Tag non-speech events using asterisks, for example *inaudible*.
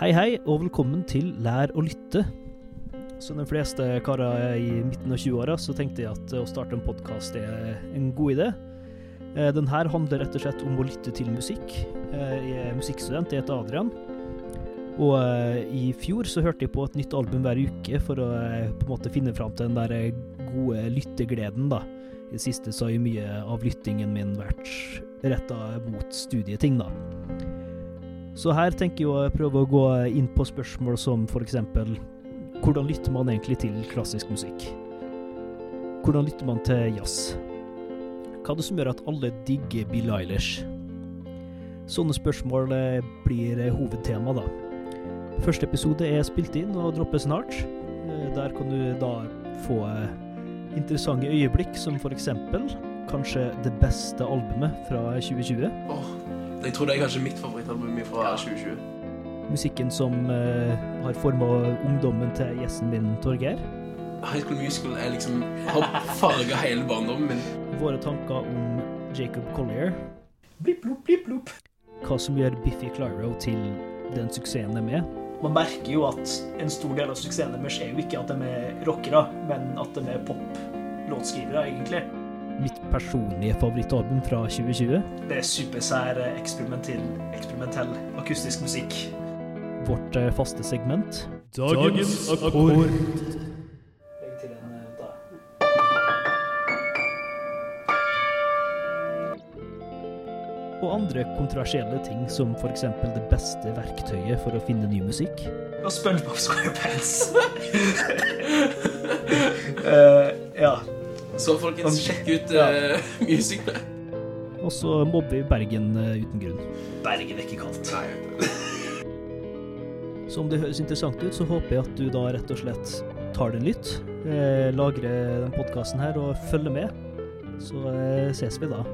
Hei, hei, og velkommen til Lær å lytte. Som de fleste karer i midten av 20-åra, så tenkte jeg at å starte en podkast er en god idé. Eh, Den her handler rett og slett om å lytte til musikk. Eh, Jeg er musikkstudent, jeg heter Adrian. Og eh, i fjor så hørte jeg på et nytt album hver uke for å på en måte finne fram til den der gode lyttegleden, da. I det siste så har jo mye av lyttingen min vært retta mot studieting, da. Så her tenker jeg å prøve å gå inn på spørsmål som eksempel hvordan lytter man egentlig til klassisk musikk? Hvordan lytter man til jazz? Hva er det som gjør at alle digger Bill Eilish? Sånne spørsmål eh, blir eh, hovedtema, da. Første episode er spilt inn og dropper snart. Eh, Der kan du da få interessante øyeblikk, som eksempel kanskje det beste albumet fra 2020. Åh, jeg tror det er kanskje mitt favorittalbum fra 2020. Musikken som uh, har forma ungdommen til gjesten min, Torgeir. High School Musical er liksom, har farga hele barndommen min. Våre tanker om Jacob Collier. Blipp, blopp, blipp, blopp. Hva som gjør Biffy Clyro til den suksessen de er. Man merker jo at en stor del av suksessen deres er jo ikke at de er rockere, men at de er pop-låtskrivere, egentlig. Mitt personlige favorittalbum fra 2020. Det er supersær eh, eksperimentell, eksperimentell akustisk musikk. Vårt eh, faste segment. Dagens akkord. Eh. Og andre kontroversielle ting, som for eksempel det beste verktøyet for å finne ny musikk. Og SpongeBob SquarePants. *laughs* Eh. Så folkens, sjekk ut uh, Music Play. *laughs* Og så mobber vi Bergen uh, uten grunn. Bergen er ikke kaldt. Nei. Så om det høres interessant ut, så håper jeg at du da rett og slett tar det en lytt. Eh, lagrer den podkasten her og følger med. Så eh, ses vi da.